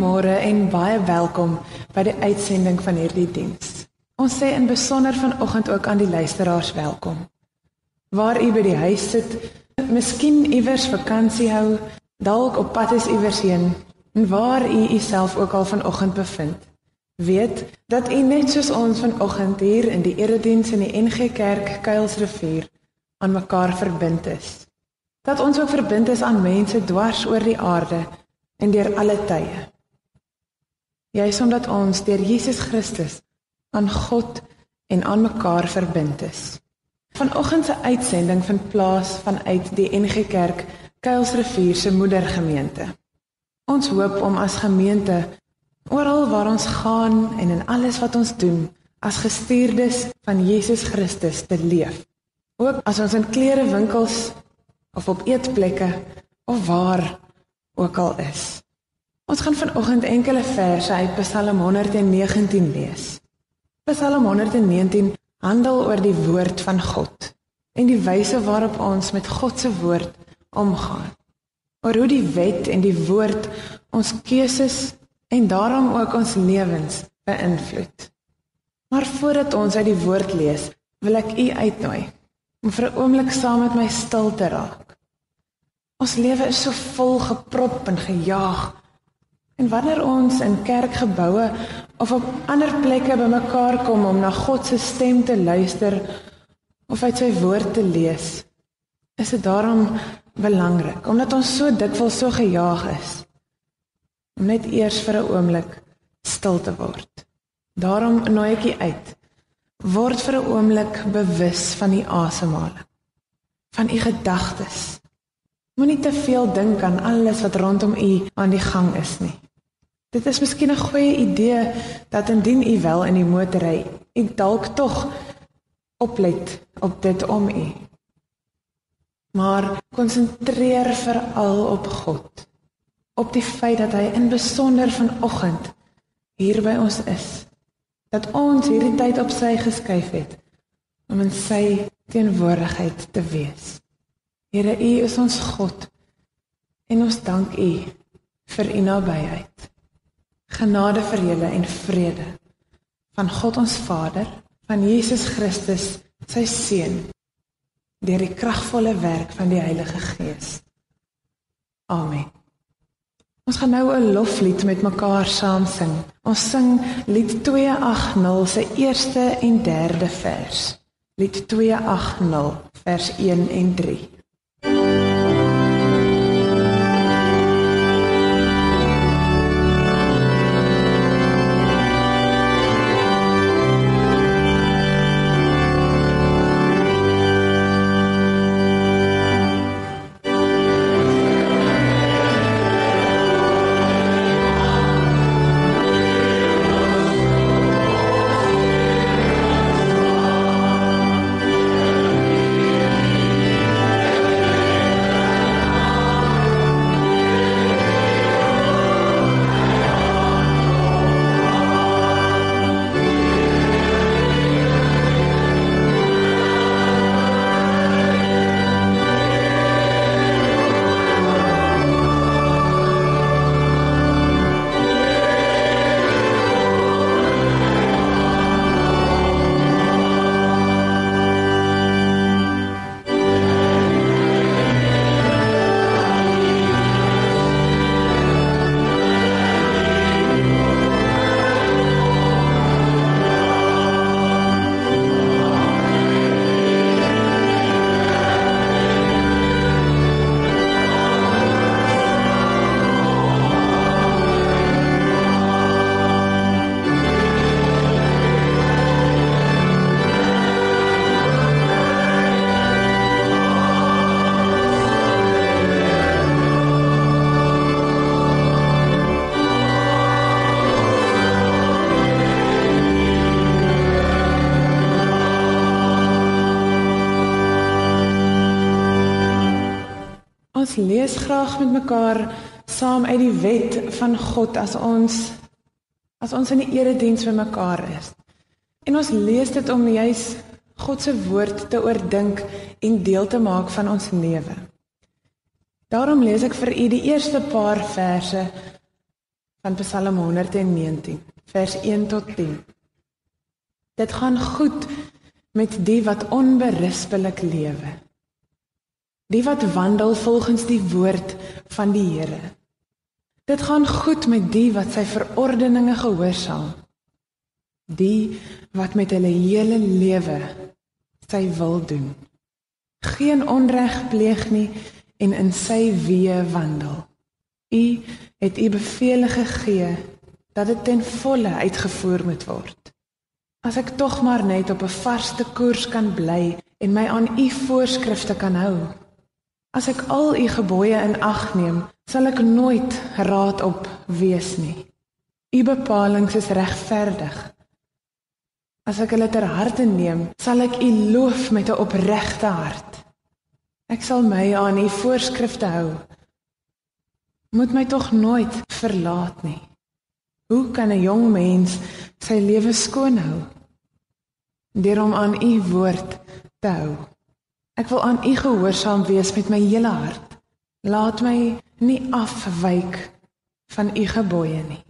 Goeiemôre en baie welkom by die uitsending van hierdie diens. Ons sê in besonder vanoggend ook aan die luisteraars welkom. Waar u by die huis sit, miskien iewers vakansie hou, dalk op pad is iewers heen, en waar u uself ook al vanoggend bevind, weet dat u net soos ons vanoggend hier in die erediens in die NG Kerk Kuilsrivier aan mekaar verbind is. Dat ons ook verbind is aan mense dwars oor die aarde en deur alle tye. Juis omdat ons deur Jesus Christus aan God en aan mekaar verbind is. Vanoggend se uitsending vind plaas vanuit die NG Kerk Kuilsrivier se moedergemeente. Ons hoop om as gemeente oral waar ons gaan en in alles wat ons doen as gestuurdes van Jesus Christus te leef. Ook as ons in klerewinkels of op eetplekke of waar ook al is. Ons gaan vanoggend enkele verse uit Psalm 119 lees. Psalm 119 handel oor die woord van God en die wyse waarop ons met God se woord omgaan. Oor hoe die wet en die woord ons keuses en daarom ook ons lewens beïnvloed. Maar voordat ons uit die woord lees, wil ek u uitnooi om vir 'n oomblik saam met my stil te raak Ons lewe is so vol geprop en gejaag. En wanneer ons in kerkgeboue of op ander plekke bymekaar kom om na God se stem te luister of uit sy woord te lees, is dit daarom belangrik omdat ons so dikwels so gejaag is om net eers vir 'n oomblik stil te word. Daarom nooi ek u uit. Word vir 'n oomblik bewus van die asemhaling van u gedagtes Moenie te veel dink aan alles wat rondom u aan die gang is nie. Dit is miskien 'n goeie idee dat indien u wel in die motor ry, u dalk tog oplet op dit om u. Maar konsentreer veral op God. Op die feit dat hy in besonder vanoggend hier by ons is. Dat ons hierdie tyd op sy geskuif het om in sy teenwoordigheid te wees. Here, U is ons God. En ons dank U vir U nabyheid. Genade vir julle en vrede van God ons Vader, van Jesus Christus, sy seun, deur die kragvolle werk van die Heilige Gees. Amen. Ons gaan nou 'n loflied met mekaar saam sing. Ons sing lied 280 se eerste en derde vers. Lied 280 vers 1 en 3. Mekaar saam uit die wet van God as ons as ons in die erediens vir mekaar is. En ons lees dit om juis God se woord te oordink en deel te maak van ons lewe. Daarom lees ek vir u die eerste paar verse van Psalm 119 vers 1 tot 10. Dit gaan goed met die wat onberispelik lewe. Die wat wandel volgens die woord van die Here. Dit gaan goed met die wat sy verordeninge gehoorsaam. Die wat met hulle hele lewe sy wil doen. Geen onreg pleeg nie en in sy weë wandel. U het u beveel gegee dat dit ten volle uitgevoer moet word. As ek tog maar net op 'n vaste koers kan bly en my aan u voorskrifte kan hou. As ek al u gebooie in ag neem, sal ek nooit raad op wees nie. U bepalinge is regverdig. As ek hulle ter harte neem, sal ek u loof met 'n opregte hart. Ek sal my aan u voorskrifte hou. Moet my tog nooit verlaat nie. Hoe kan 'n jong mens sy lewe skoon hou? Deur om aan u woord te hou. Ek wil aan u gehoorsaam wees met my hele hart. Laat my nie afwyk van u gebooie nie.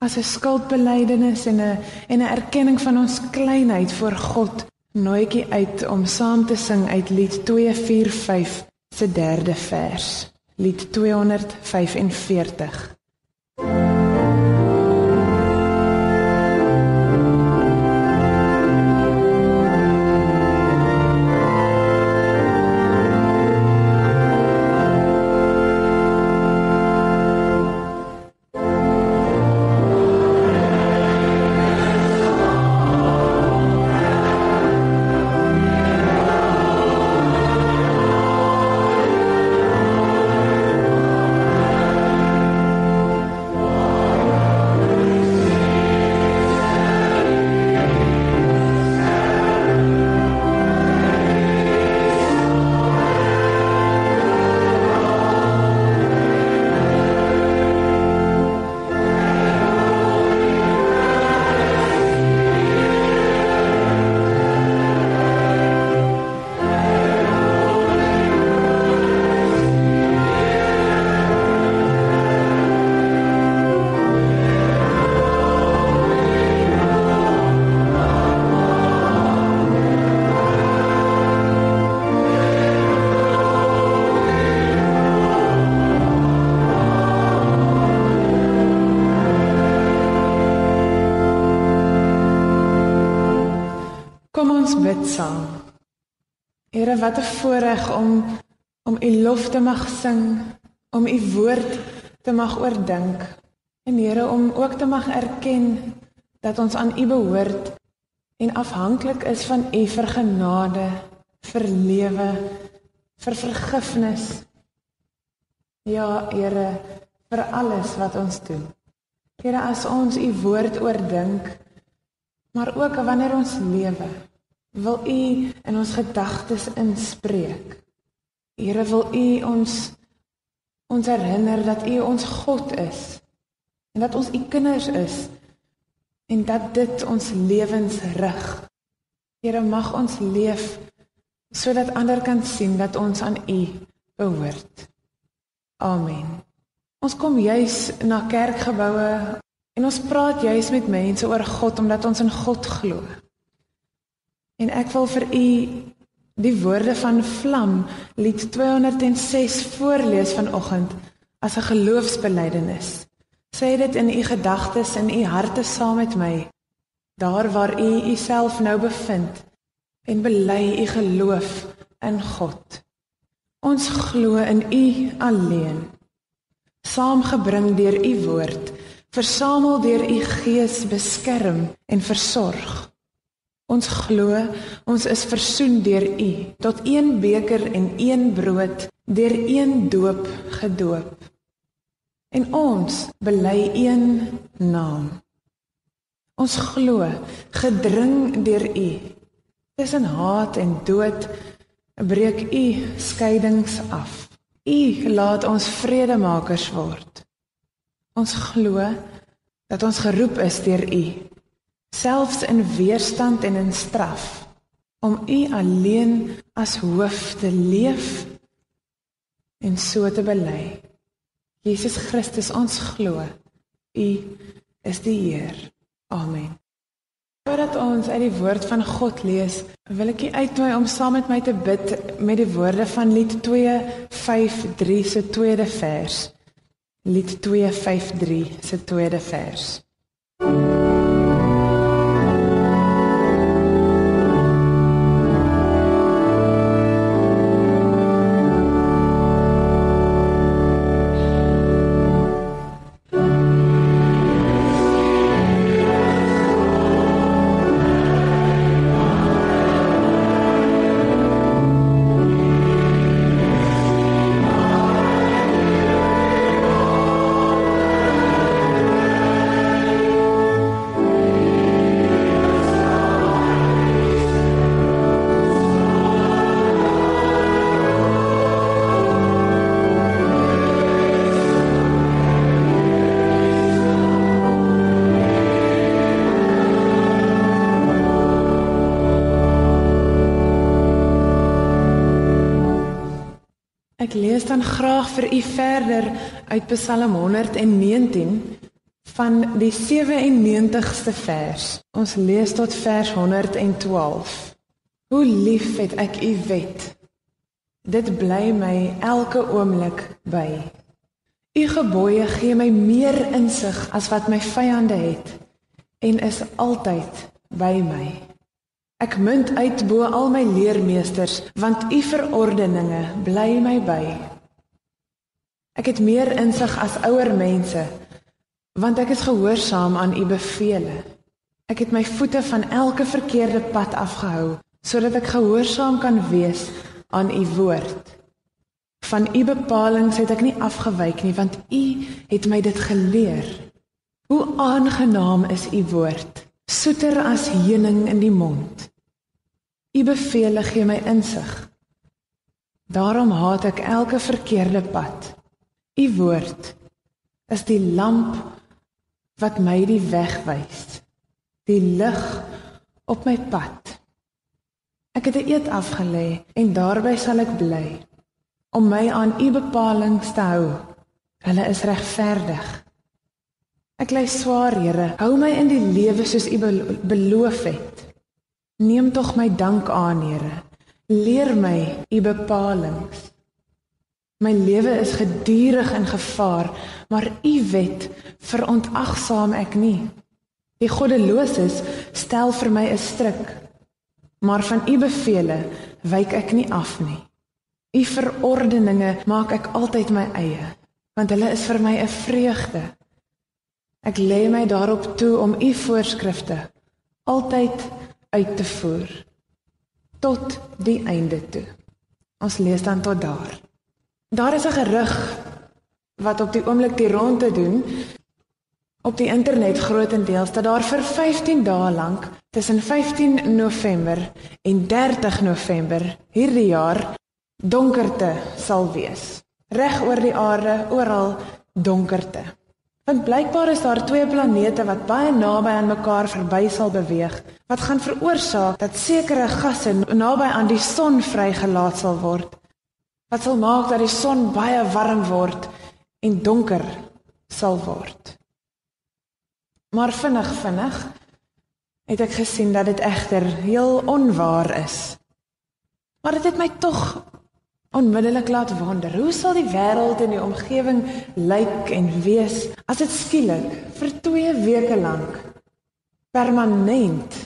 As 'n skuldbelydenis en 'n en 'n erkenning van ons kleinheid voor God, nooi ek u uit om saam te sing uit Lied 245 se derde vers. Lied 245. Ons bid saam. Here, wat 'n voorreg om om u lof te mag sing, om u woord te mag oordink. En Here, om ook te mag erken dat ons aan u behoort en afhanklik is van u vir genade, vir lewe, vir vergifnis. Ja, Here, vir alles wat ons doen. Here, as ons u woord oordink, maar ook wanneer ons lewe, wil U in ons gedagtes inspreek. Here wil U ons ons herinner dat U ons God is en dat ons U kinders is en dat dit ons lewens rig. Here mag ons leef sodat ander kan sien dat ons aan U behoort. Amen. Ons kom juis na kerkgeboue en ons praat juis met mense oor God omdat ons in God glo. En ek wil vir u die woorde van Vlam lied 206 voorlees vanoggend as 'n geloofsbelijdenis. Sê dit in u gedagtes en u harte saam met my. Daar waar u uself nou bevind en bely u geloof in God. Ons glo in u alleen. Saamgebring deur u woord, versamel deur u gees beskerm en versorg. Ons glo ons is versoen deur U tot een beker en een brood deur een doop gedoop. En ons bely een naam. Ons glo gedring deur U tussen haat en dood breek U skeidings af. U laat ons vredemakers word. Ons glo dat ons geroep is deur U selfs in weerstand en in straf om u alleen as hoof te leef en so te bely. Jesus Christus ons glo U is die Heer. Amen. Voordat ons uit die woord van God lees, wil ek u uitnooi om saam met my te bid met die woorde van Lied 253 se tweede vers. Lied 253 se tweede vers. Ek lees dan graag vir u verder uit Psalm 119 van die 97ste vers. Ons lees tot vers 112. Hoe lief het ek u wet. Dit bly my elke oomblik by. U gebooie gee my meer insig as wat my vyande het en is altyd by my. Ek munt uit bo al my leermeesters, want u verordeninge bly my by. Ek het meer insig as ouer mense, want ek is gehoorsaam aan u beveel. Ek het my voete van elke verkeerde pad afgehou, sodat ek gehoorsaam kan wees aan u woord. Van u bepalinge het ek nie afgewyk nie, want u het my dit geleer. Hoe aangenaam is u woord soeter as heuning in die mond. U bevele gee my insig. Daarom haat ek elke verkeerde pad. U woord is die lamp wat my die weg wys. Die lig op my pad. Ek het 'n eed afgelê en daarby sal ek bly om my aan u bepalinge te hou. Hulle is regverdig. Ek lê swaar, Here. Hou my in die lewe soos U beloof het. Neem tog my dank aan, Here. Leer my U bepalinge. My lewe is gedurig in gevaar, maar U wet verontagsaam ek nie. Die goddeloses stel vir my 'n stryk, maar van U bevele wyk ek nie af nie. U verordeninge maak ek altyd my eie, want hulle is vir my 'n vreugde. Ek lê my daarop toe om u voorskrifte altyd uit te voer tot die einde toe. Ons lees dan tot daar. Daar is 'n gerug wat op die oomblik die ronde doen op die internet grootendeels dat daar vir 15 dae lank tussen 15 November en 30 November hierdie jaar donkerte sal wees. Reg oor die aarde, oral donkerte. Want blykbaar is daar twee planete wat baie naby aan mekaar verby sal beweeg wat gaan veroorsaak dat sekere gasse naby aan die son vrygelaat sal word. Wat sal maak dat die son baie warm word en donker sal word. Maar vinnig vinnig het ek gesien dat dit egter heel onwaar is. Maar dit het my tog onmiddellik laat wonder, hoe sal die wêreld en die omgewing lyk en wees as dit skielik vir 2 weke lank permanent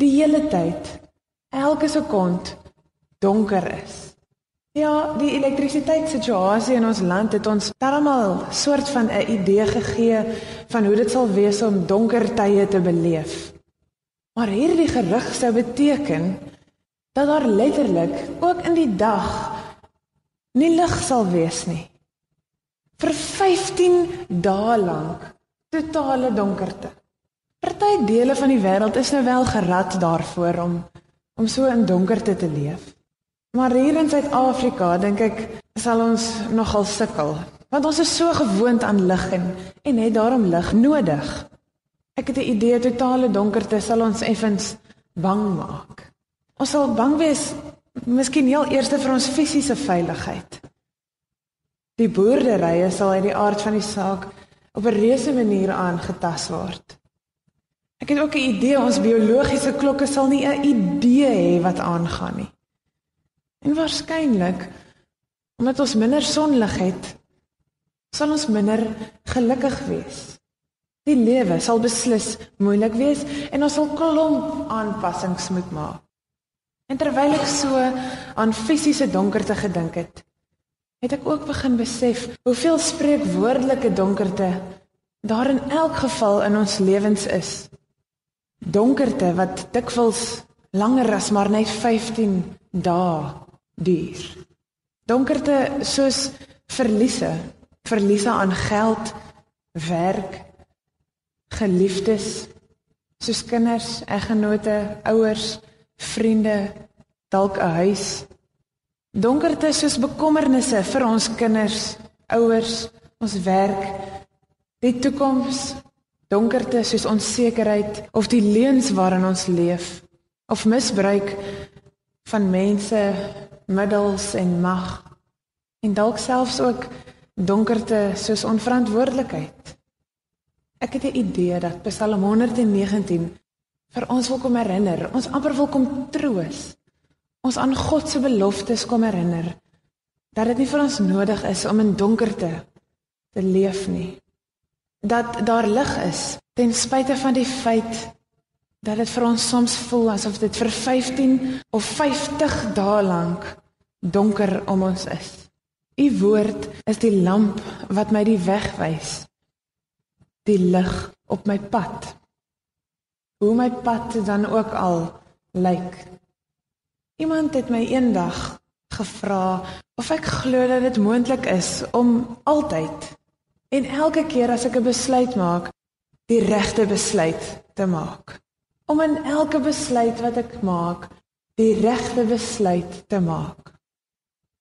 die hele tyd elke sekond donker is. Ja, die elektrisiteitssituasie in ons land het ons darmal soort van 'n idee gegee van hoe dit sal wees om donker tye te beleef. Maar hierdie gerug sou beteken dat daar letterlik ook in die dag nie lig sal wees nie. Vir 15 dae lank totale donkerte. Party dele van die wêreld is nou wel gerad daarvoor om om so in donkerte te leef. Maar hier in Suid-Afrika dink ek sal ons nogal sukkel, want ons is so gewoond aan lig en en het daarom lig nodig. Ek het 'n idee totale donkerte sal ons effens bang maak. Ons sal bang wees Miskien heel eers vir ons fisiese veiligheid. Die boerderye sal uit die aard van die saak op 'n reuse manier aangetast word. Ek het ook 'n idee ons biologiese klokke sal nie 'n idee hê wat aangaan nie. En waarskynlik omdat ons minder sonlig het, sal ons minder gelukkig wees. Die lewe sal beslis moeilik wees en ons sal klomp aanpassings moet maak. En terwyl ek so aan fisiese donkerte gedink het, het ek ook begin besef hoeveel spreekwoordelike donkerte daar in elk geval in ons lewens is donkerte wat dikwels langer as maar net 15 dae duur. Donkerte soos verliese, verliese aan geld, werk, geliefdes, soos kinders, eggenote, ouers, vriende, dalk 'n huis. Donkerte soos bekommernisse vir ons kinders, ouers, ons werk, die toekoms, donkerte soos onsekerheid of die leuns waarin ons leef of misbruik van mense middels en mag. En dalk selfs ook donkerte soos onverantwoordelikheid. Ek het 'n idee dat Psalm 119 vir ons wil kom herinner ons amper wil kom troos ons aan God se beloftes kom herinner dat dit nie vir ons nodig is om in donkerte te leef nie. Dat daar lig is ten spyte van die feit dat dit vir ons soms voel asof dit vir 15 of 50 dae lank donker om ons is. U woord is die lamp wat my die weg wys. Die lig op my pad. Hoe my pad dan ook al lyk. Iemand het my eendag gevra of ek glo dat dit moontlik is om altyd En elke keer as ek 'n besluit maak, die regte besluit te maak. Om in elke besluit wat ek maak, die regte besluit te maak.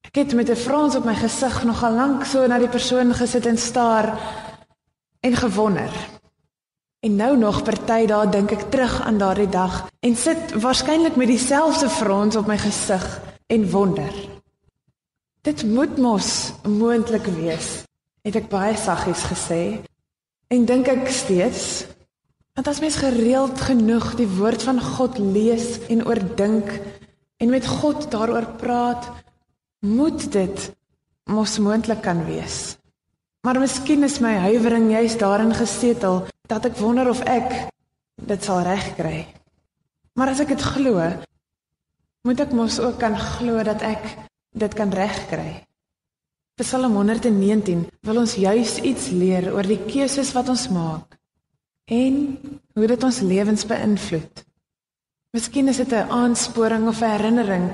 Ek het met 'n frons op my gesig nogal lank so na die persoon gesit en staar en gewonder. En nou nog party daar dink ek terug aan daardie dag en sit waarskynlik met dieselfde frons op my gesig en wonder. Dit moet mos moontlik wees het ek baie saggies gesê en dink ek steeds want as mens gereeld genoeg die woord van God lees en oordink en met God daaroor praat moet dit mos moontlik kan wees. Maar miskien is my huiwering juist daarin gesetel dat ek wonder of ek dit sal regkry. Maar as ek dit glo moet ek mos ook kan glo dat ek dit kan regkry. Psalm 119 wil ons juis iets leer oor die keuses wat ons maak en hoe dit ons lewens beïnvloed. Miskien is dit 'n aansporing of 'n herinnering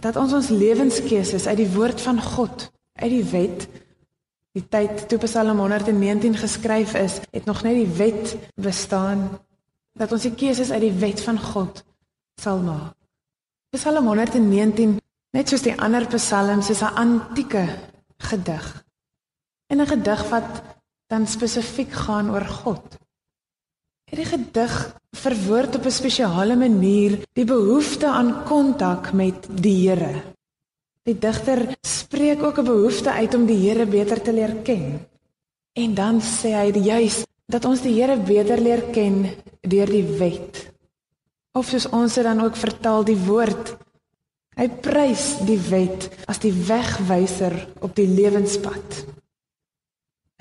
dat ons ons lewenskeuses uit die woord van God, uit die wet, die tyd toe Psalm 119 geskryf is, het nog net die wet bestaan dat ons die keuses uit die wet van God sal maak. Psalm 119 Net soos die ander psalms is 'n antieke gedig. En 'n gedig wat dan spesifiek gaan oor God. Hierdie gedig verwoord op 'n spesiale manier die behoefte aan kontak met die Here. Die digter spreek ook 'n behoefte uit om die Here beter te leer ken. En dan sê hy juis dat ons die Here beter leer ken deur die wet. Of soos ons dit dan ook vertaal die woord Hy prys die wet as die wegwyser op die lewenspad.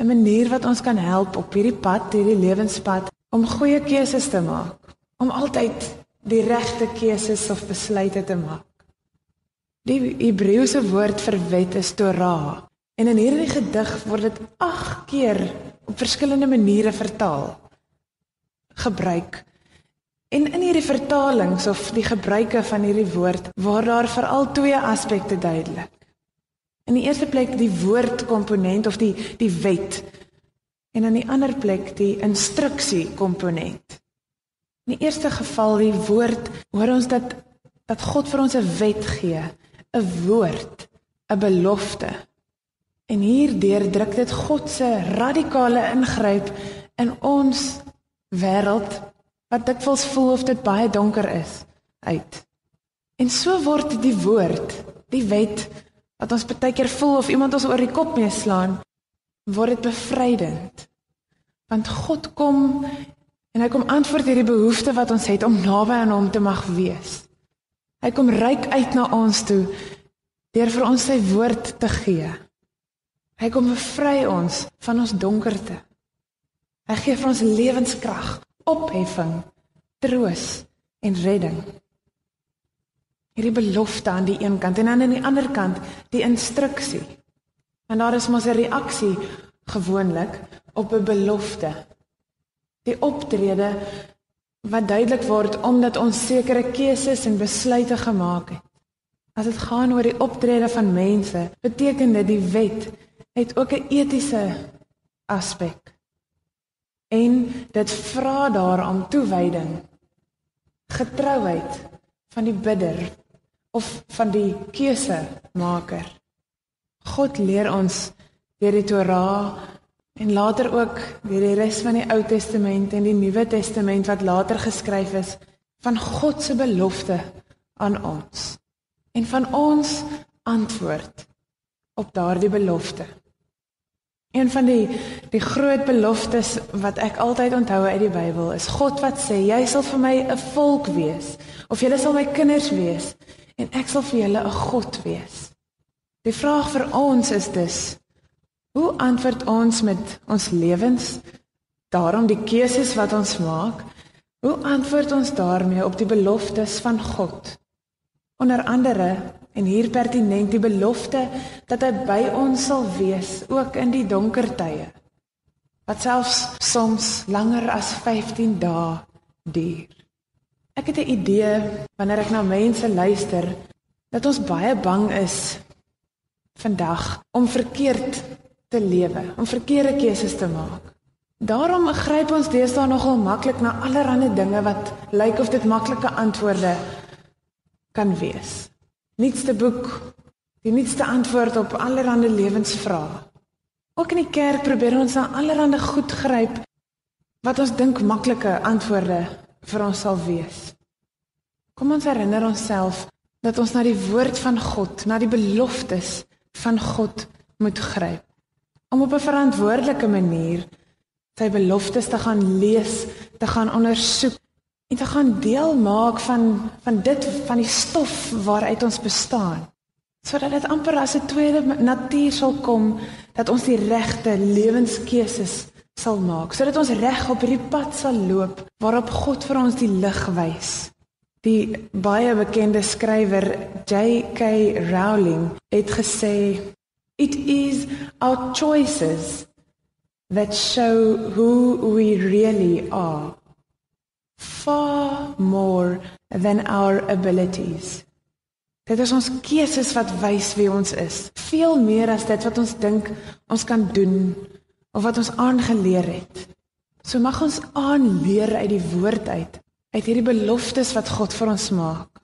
'n Manier wat ons kan help op hierdie pad, hierdie lewenspad om goeie keuses te maak, om altyd die regte keuses of besluite te maak. Die Hebreëse woord vir wet is Torah en in hierdie gedig word dit 8 keer op verskillende maniere vertaal. Gebruik En in hierdie vertalings of die gebruike van hierdie woord waar daar veral twee aspekte duidelik. In die eerste plek die woordkomponent of die die wet en in die ander plek die instruksie komponent. In die eerste geval die woord hoor ons dat dat God vir ons 'n wet gee, 'n woord, 'n belofte. En hierdeur druk dit God se radikale ingryp in ons wêreld wat dikwels voel of dit baie donker is uit. En so word die woord, die wet wat ons baie keer voel of iemand ons oor die kop mee slaan, word dit bevrydend. Want God kom en hy kom antwoord hierdie behoefte wat ons het om naby aan hom te mag wees. Hy kom ryk uit na ons toe deur vir ons sy woord te gee. Hy kom bevry ons van ons donkerte. Hy gee vir ons lewenskrag, opheffing, troos en redding. Hierdie belofte aan die een kant en dan aan die ander kant die instruksie. En daar is mos 'n reaksie gewoonlik op 'n belofte. Die optrede wat duidelik word omdat ons sekere keuses en besluite gemaak het. As dit gaan oor die optrede van mense, beteken dit die wet het ook 'n etiese aspek. En dit vra daarom toewyding, getrouheid van die bidder of van die keusemaker. God leer ons deur die Torah en later ook deur die res van die Ou Testament en die Nuwe Testament wat later geskryf is van God se belofte aan ons en van ons antwoord op daardie belofte. Een van die die groot beloftes wat ek altyd onthou uit die Bybel is God wat sê jy sal vir my 'n volk wees of julle sal my kinders wees en ek sal vir julle 'n God wees. Die vraag vir ons is dus hoe antwoord ons met ons lewens daarom die keuses wat ons maak hoe antwoord ons daarmee op die beloftes van God onder andere En hier pertinent die belofte dat hy by ons sal wees ook in die donker tye. Wat selfs soms langer as 15 dae duur. Ek het 'n idee wanneer ek na mense luister dat ons baie bang is vandag om verkeerd te lewe, om verkeerde keuses te maak. Daarom gryp ons deesdae nogal maklik na allerlei dinge wat lyk of dit maklike antwoorde kan wees nuutste boek, die nuutste antwoord op allerlei lewensvrae. Ook in die kerk probeer ons na allerlei goed gryp wat ons dink maklike antwoorde vir ons sal wees. Kom ons herinner onsself dat ons na die woord van God, na die beloftes van God moet gryp. Om op 'n verantwoordelike manier sy beloftes te gaan lees, te gaan ondersoek en te gaan deel maak van van dit van die stof waaruit ons bestaan. Sodat dit amper as 'n tweede natuur sal kom dat ons die regte lewenskeuses sal maak sodat ons reg op hierdie pad sal loop waarop God vir ons die lig wys die baie bekende skrywer J.K. Rowling het gesê it is our choices that show who we really are far more than our abilities. Dit is ons keuses wat wys wie ons is. Veel meer as dit wat ons dink ons kan doen of wat ons aangeleer het. So mag ons aanleer uit die woord uit, uit hierdie beloftes wat God vir ons maak.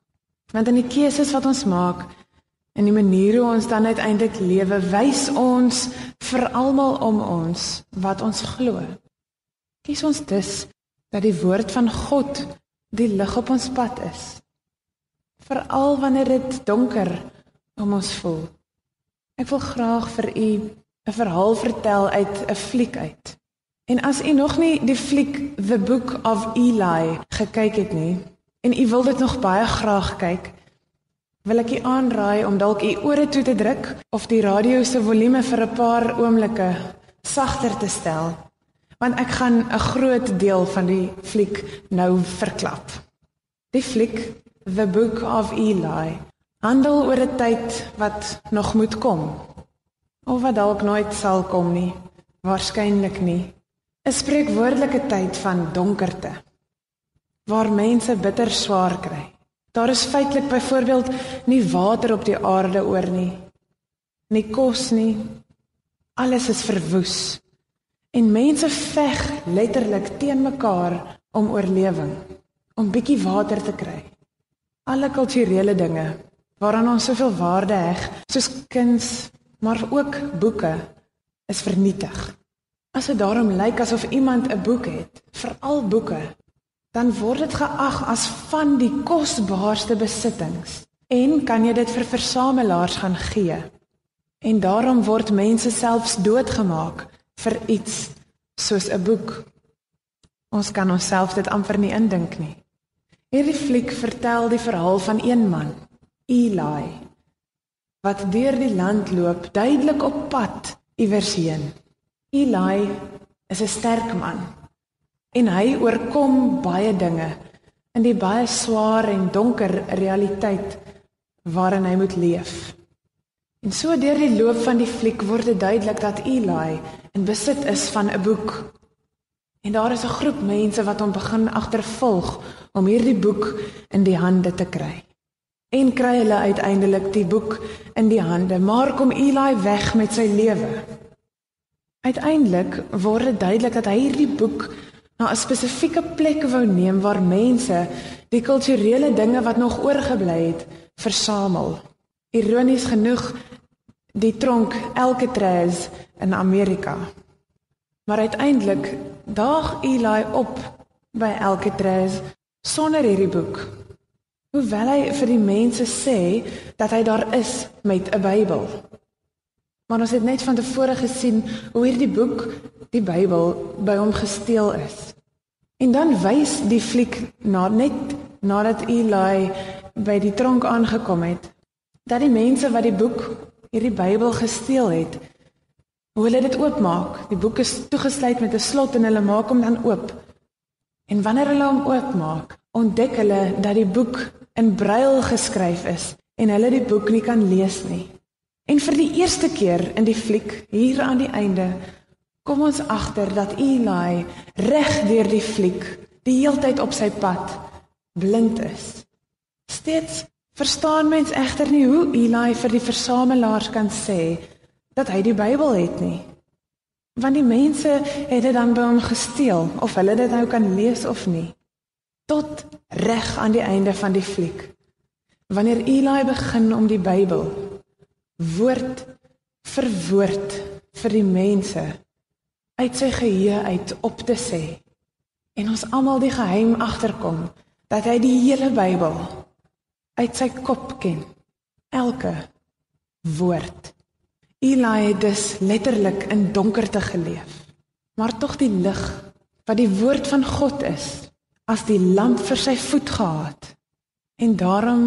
Want in die keuses wat ons maak en die manier hoe ons dan uiteindelik lewe, wys ons vir almal om ons wat ons glo. Kies ons dus dat die woord van God die lig op ons pad is. Veral wanneer dit donker om ons voel. Ek wil graag vir u 'n verhaal vertel uit 'n fliek uit. En as u nog nie die fliek The Book of Eli gekyk het nie en u wil dit nog baie graag kyk, wil ek u aanraai om dalk u ore toe te druk of die radio se volume vir 'n paar oomblikke sagter te stel want ek gaan 'n groot deel van die fliek nou verklap. Die fliek The Book of Eli handel oor 'n tyd wat nog moet kom of wat dalk nooit sal kom nie, waarskynlik nie. 'n Spreekwoordelike tyd van donkerte waar mense bitter swaar kry. Daar is feitelik byvoorbeeld nie water op die aarde oor nie. Nie kos nie. Alles is verwoes. En mense veg letterlik teen mekaar om oorlewing, om bietjie water te kry. Alle kulturele dinge waaraan ons soveel waarde heg, soos kuns, maar ook boeke, is vernietig. As dit daarom lyk asof iemand 'n boek het, veral boeke, dan word dit geag as van die kosbaarste besittings en kan jy dit vir versamelaars gaan gee. En daarom word mense selfs doodgemaak vir iets soos 'n boek. Ons kan onsself dit amper nie indink nie. Hierdie fliek vertel die verhaal van een man, Eli, wat deur die land loop, duidelik op pad iewers heen. Eli is 'n sterk man en hy oorkom baie dinge in die baie swaar en donker realiteit waarin hy moet leef. En so deur die loop van die fliek word dit duidelik dat Eli in besit is van 'n boek. En daar is 'n groep mense wat hom begin agtervolg om hierdie boek in die hande te kry. En kry hulle uiteindelik die boek in die hande, maar kom Eli weg met sy lewe. Uiteindelik word dit duidelik dat hy hierdie boek na 'n spesifieke plek wou neem waar mense die kulturele dinge wat nog oorgebly het, versamel. Ironies genoeg die tronk Alcatraz in Amerika. Maar uiteindelik daag Eli op by Alcatraz sonder hierdie boek. Hoewel hy vir die mense sê dat hy daar is met 'n Bybel. Maar ons het net van tevore gesien hoe hierdie boek, die Bybel, by hom gesteel is. En dan wys die fliek na net nadat Eli by die tronk aangekom het, dat die mense wat die boek hierdie Bybel gesteel het, hoe hulle dit oopmaak. Die boek is toegesluit met 'n slot en hulle maak hom dan oop. En wanneer hulle hom oopmaak, ontdek hulle dat die boek in brail geskryf is en hulle die boek nie kan lees nie. En vir die eerste keer in die fliek hier aan die einde kom ons agter dat Eli reg deur die fliek die heeltyd op sy pad blind is. Steeds Verstaan mens egter nie hoe Eli vir die versamelaars kan sê dat hy die Bybel het nie. Want die mense het dit dan by hom gesteel of hulle dit nou kan lees of nie. Tot reg aan die einde van die fliek. Wanneer Eli begin om die Bybel woord vir woord vir die mense uit sy geheue uit op te sê en ons almal die geheim agterkom dat hy die hele Bybel uit sy kop ken. Elke woord. Eli het dus letterlik in donkerte geleef. Maar tog die lig wat die woord van God is, as die lamp vir sy voet gehad. En daarom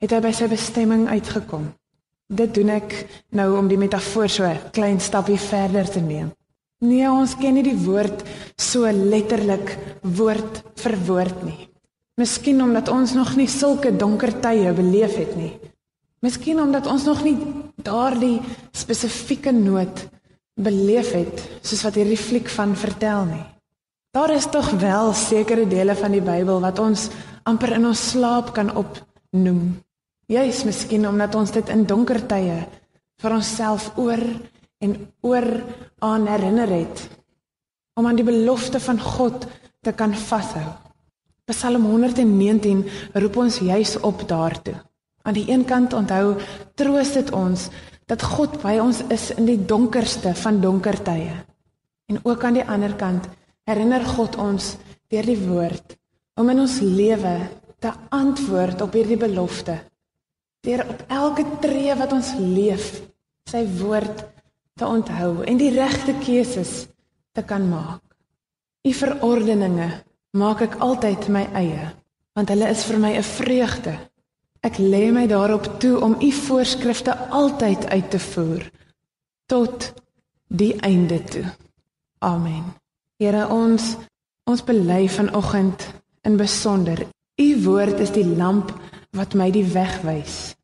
het hy by sy bestemming uitgekom. Dit doen ek nou om die metafoor so 'n klein stapie verder te neem. Nee, ons ken nie die woord so letterlik woord vir woord nie. Miskien omdat ons nog nie sulke donker tye beleef het nie. Miskien omdat ons nog nie daardie spesifieke nood beleef het soos wat hierdie fliek van vertel nie. Daar is tog wel sekere dele van die Bybel wat ons amper in ons slaap kan opnoem. Juis miskien omdat ons dit in donker tye vir onsself oor en oor aan herinner het om aan die belofte van God te kan vashou. Psalm 119 roep ons juis op daartoe. Aan die een kant onthou troos dit ons dat God by ons is in die donkerste van donker tye. En ook aan die ander kant herinner God ons deur die woord om in ons lewe te antwoord op hierdie belofte. Deur op elke tree wat ons leef, sy woord te onthou en die regte keuses te kan maak. U verordeninge maak ek altyd my eie, want hulle is vir my 'n vreugde. Ek lê my daarop toe om u voorskrifte altyd uit te voer tot die einde toe. Amen. Here ons ons bely vanoggend in besonder. U woord is die lamp wat my die weg wys.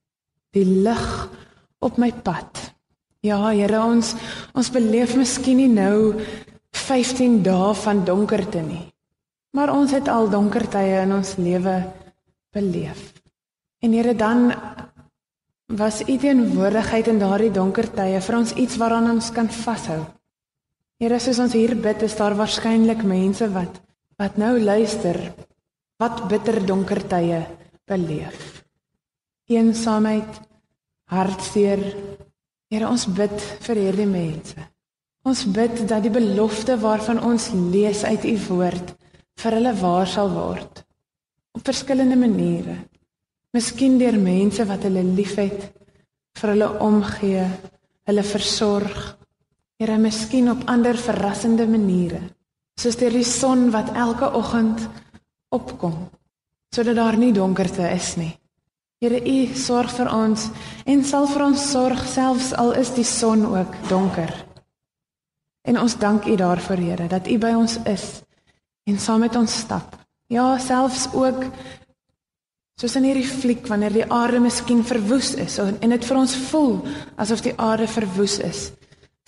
Die lig op my pad. Ja, Here ons ons beleef miskien nie nou 15 dae van donkerte nie. Maar ons het al donker tye in ons lewe beleef. En Here dan was U teenwoordigheid in daardie donker tye vir ons iets waaraan ons kan vashou. Here, soos ons hier bid, is daar waarskynlik mense wat wat nou luister wat bitter donker tye beleef. Eensaamheid, hartseer. Here, ons bid vir hierdie mense. Ons bid dat die belofte waarvan ons lees uit U woord vir hulle waar sal word op verskillende maniere. Miskien deur mense wat hulle liefhet, vir hulle omgee, hulle versorg, Here, miskien op ander verrassende maniere, soos deur die son wat elke oggend opkom, sodat daar nie donkerte is nie. Here, U sorg vir ons en sal vir ons sorg selfs al is die son ook donker. En ons dank U daarvoor, Here, dat U by ons is en saam met ons stap. Ja, selfs ook soos in hierdie fliek wanneer die aarde miskien verwoes is en dit vir ons voel asof die aarde verwoes is.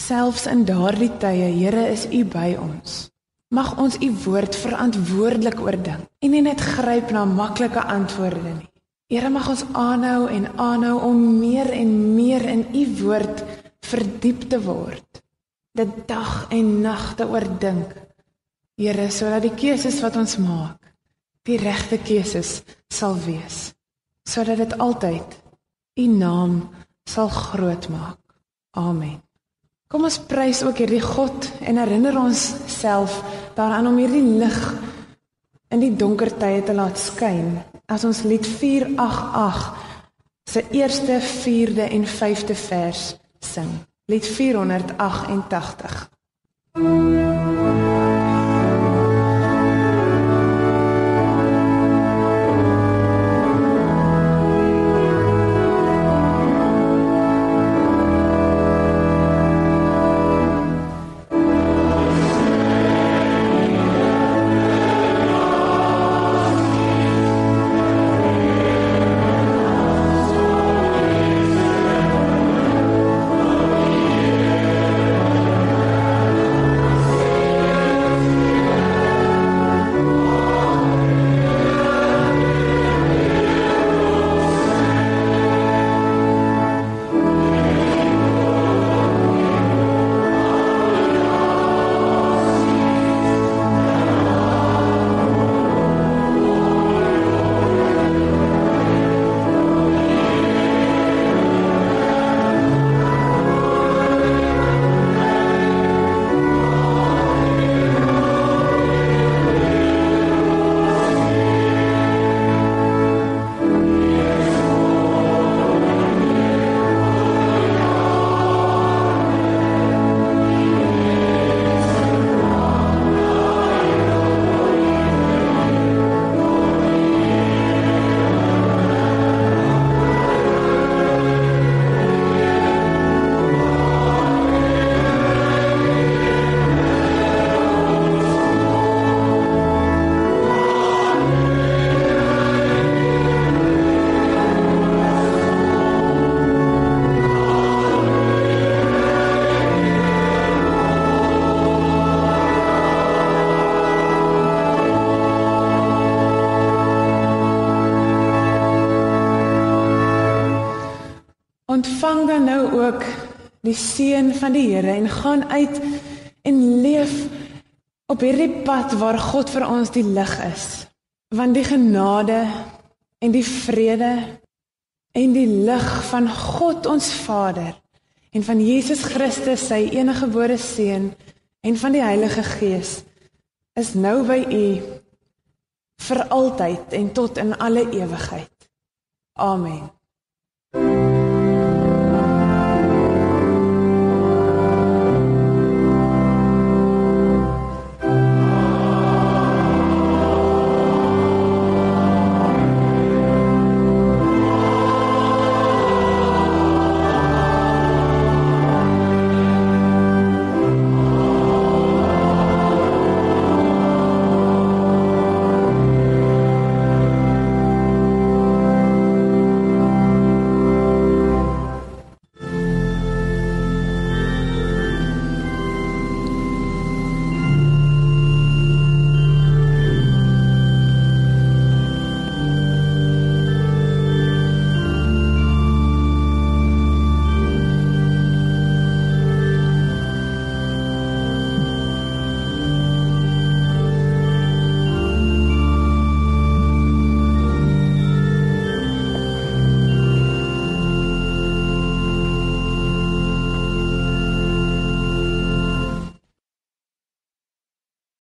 Selfs in daardie tye, Here, is U by ons. Mag ons U woord verantwoordelik oordink en nie net gryp na maklike antwoorde nie. Here, mag ons aanhou en aanhou om meer en meer in U woord verdiep te word. Dit dag en nag te oordink. Here, sodat die keuses wat ons maak, die regte keuses sal wees, sodat dit altyd U naam sal groot maak. Amen. Kom ons prys ook hierdie God en herinner ons self daaraan om hierdie lig in die donker tye te laat skyn. As ons lied 488 se eerste, 4de en 5de vers sing. Lied 488. ontvang die seën van die Here en gaan uit en leef op hierdie pad waar God vir ons die lig is. Want die genade en die vrede en die lig van God ons Vader en van Jesus Christus sy enige gebore seun en van die Heilige Gees is nou by u vir altyd en tot in alle ewigheid. Amen.